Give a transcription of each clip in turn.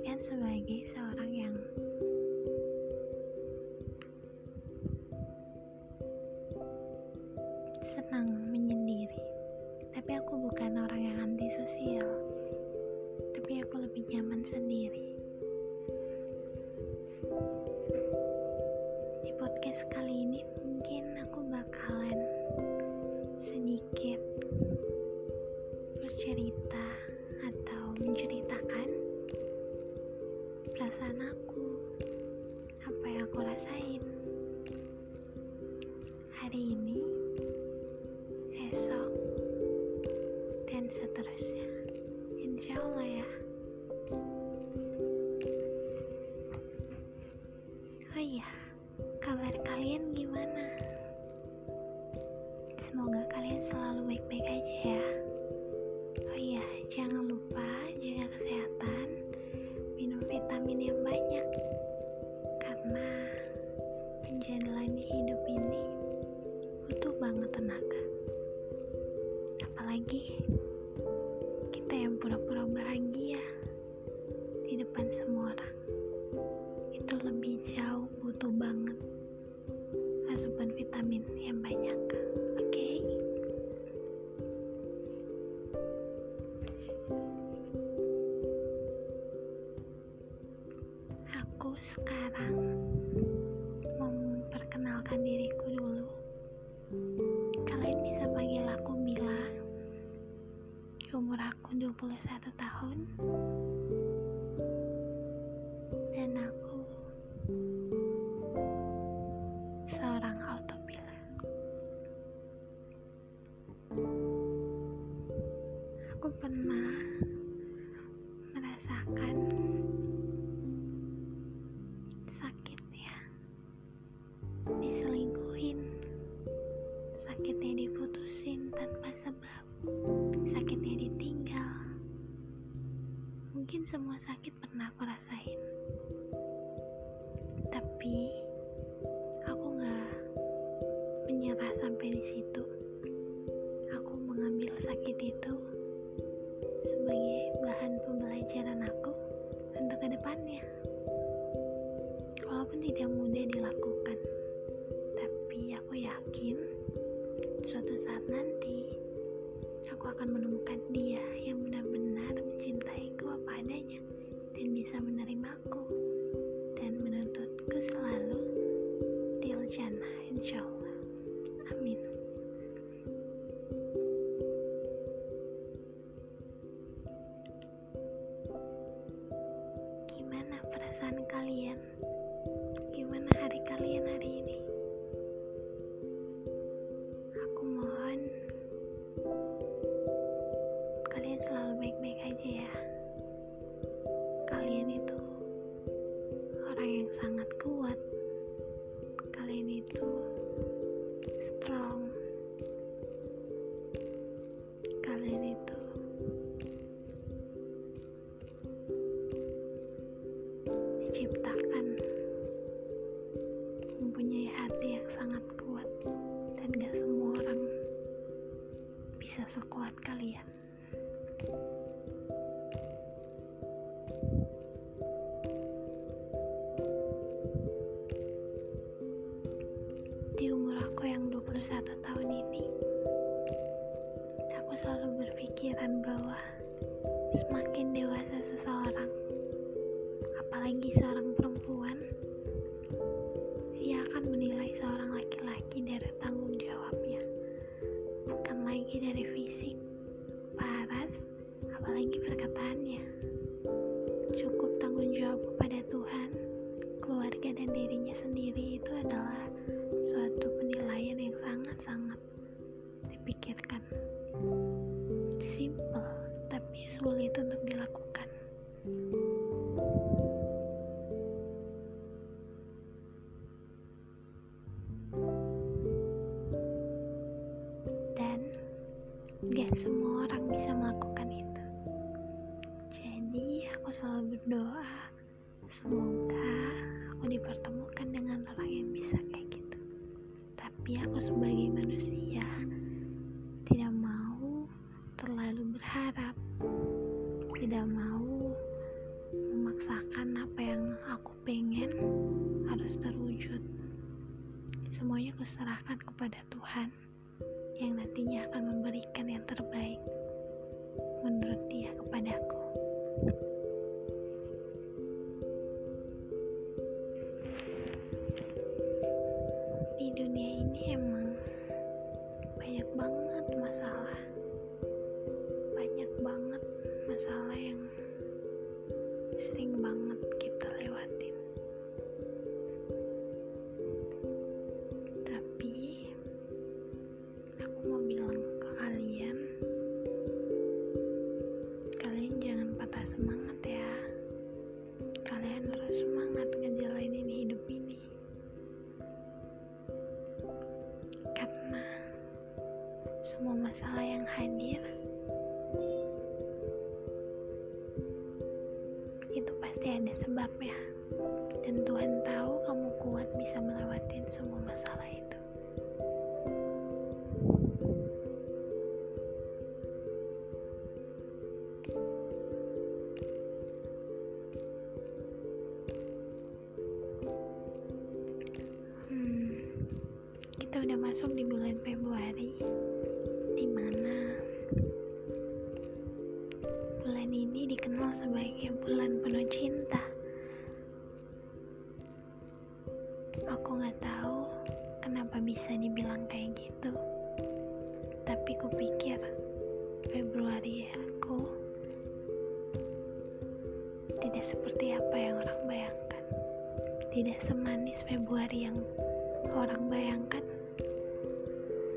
dijadikan sebagai 21 tahun. semua sakit pernah aku rasain. Tapi aku nggak menyerah sampai di situ. Aku mengambil sakit itu sebagai bahan pembelajaran aku untuk ke depannya. Walaupun tidak mudah dilakukan semua orang bisa melakukan itu. Jadi, aku selalu berdoa semoga aku dipertemukan dengan orang yang bisa kayak gitu. Tapi aku sebagai manusia tidak mau terlalu berharap. Tidak mau memaksakan apa yang aku pengen harus terwujud. Semuanya kuserahkan kepada Tuhan yang nantinya akan memberikan yang terbaik menurut dia kepadaku. tidak semanis Februari yang orang bayangkan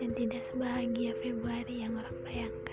dan tidak sebahagia Februari yang orang bayangkan.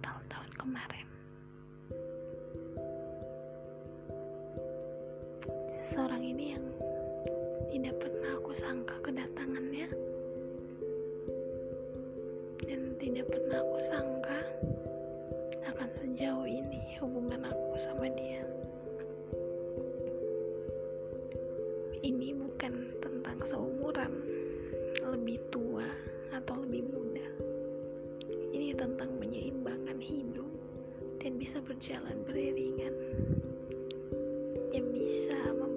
到到 dan bisa berjalan beriringan. Yang bisa membuat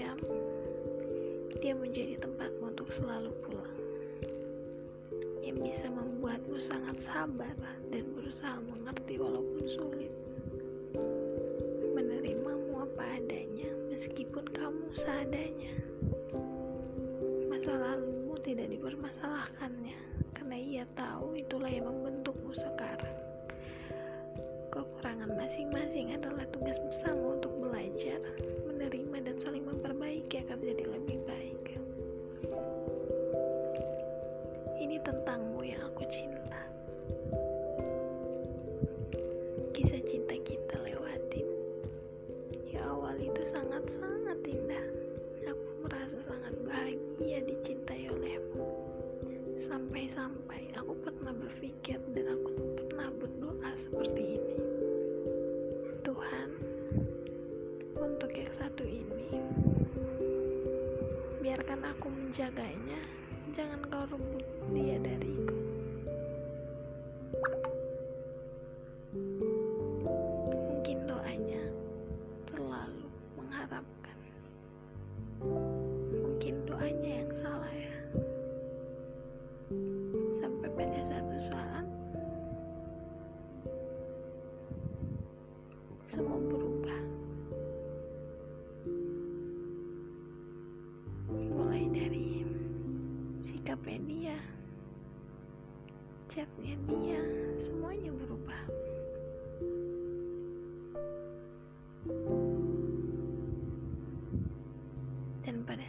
jam, dia menjadi tempatmu untuk selalu pulang. Yang bisa membuatmu sangat sabar dan berusaha mengerti walaupun sulit. Menerimamu apa adanya meskipun kamu seadanya. Masa lalu tentangmu yang aku cinta.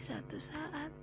satu saat.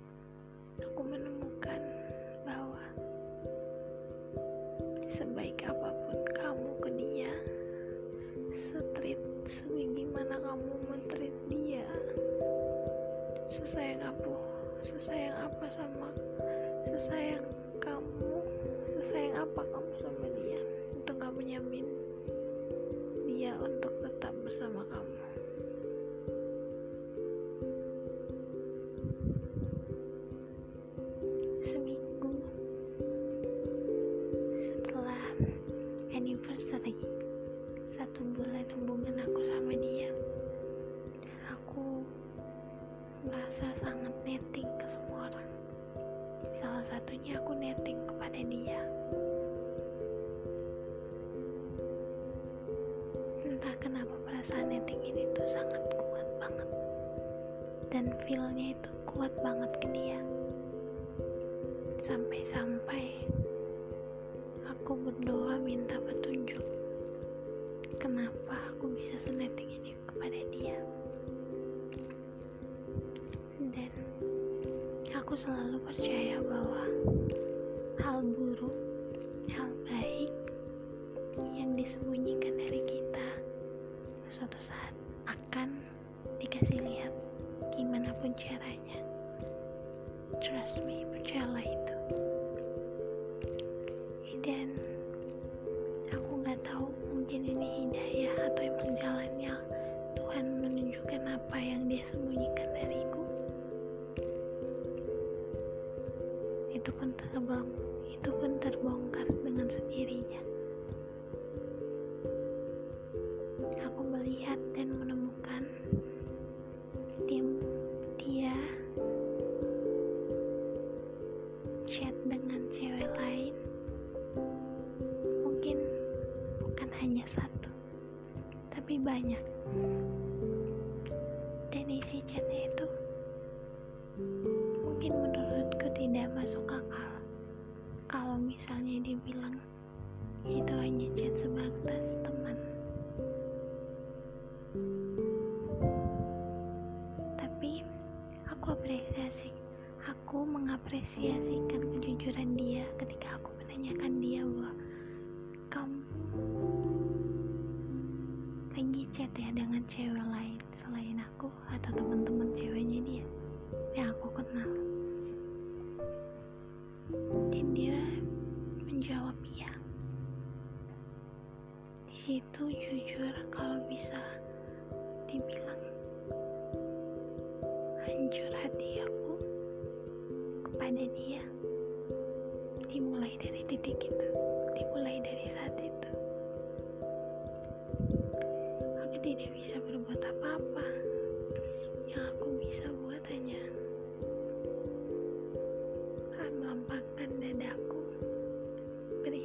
selalu percaya.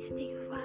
Stay right.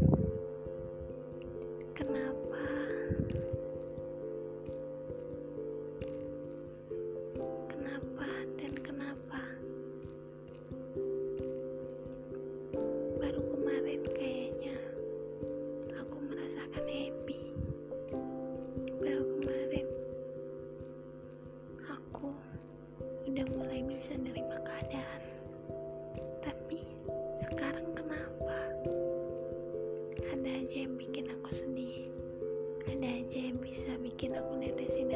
ini aja yang bisa bikin aku netesin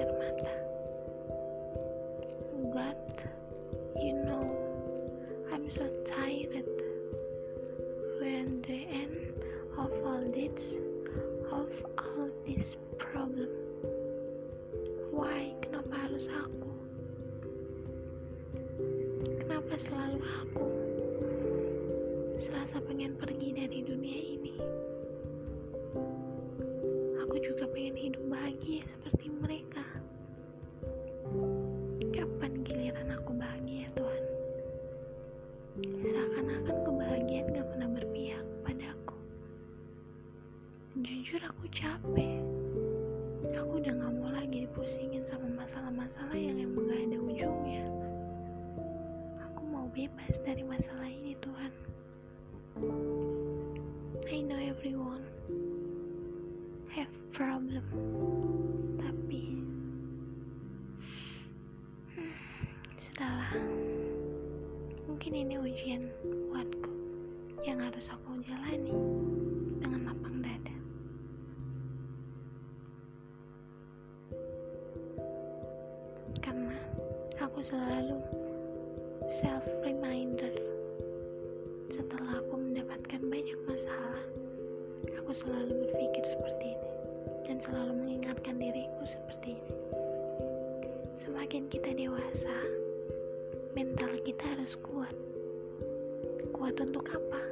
Mungkin ini ujian buatku yang harus aku jalani dengan lapang dada. Karena aku selalu self reminder setelah aku mendapatkan banyak masalah, aku selalu berpikir seperti ini dan selalu mengingatkan diriku seperti ini. Semakin kita dewasa, mental kita harus kuat kekuatan untuk apa?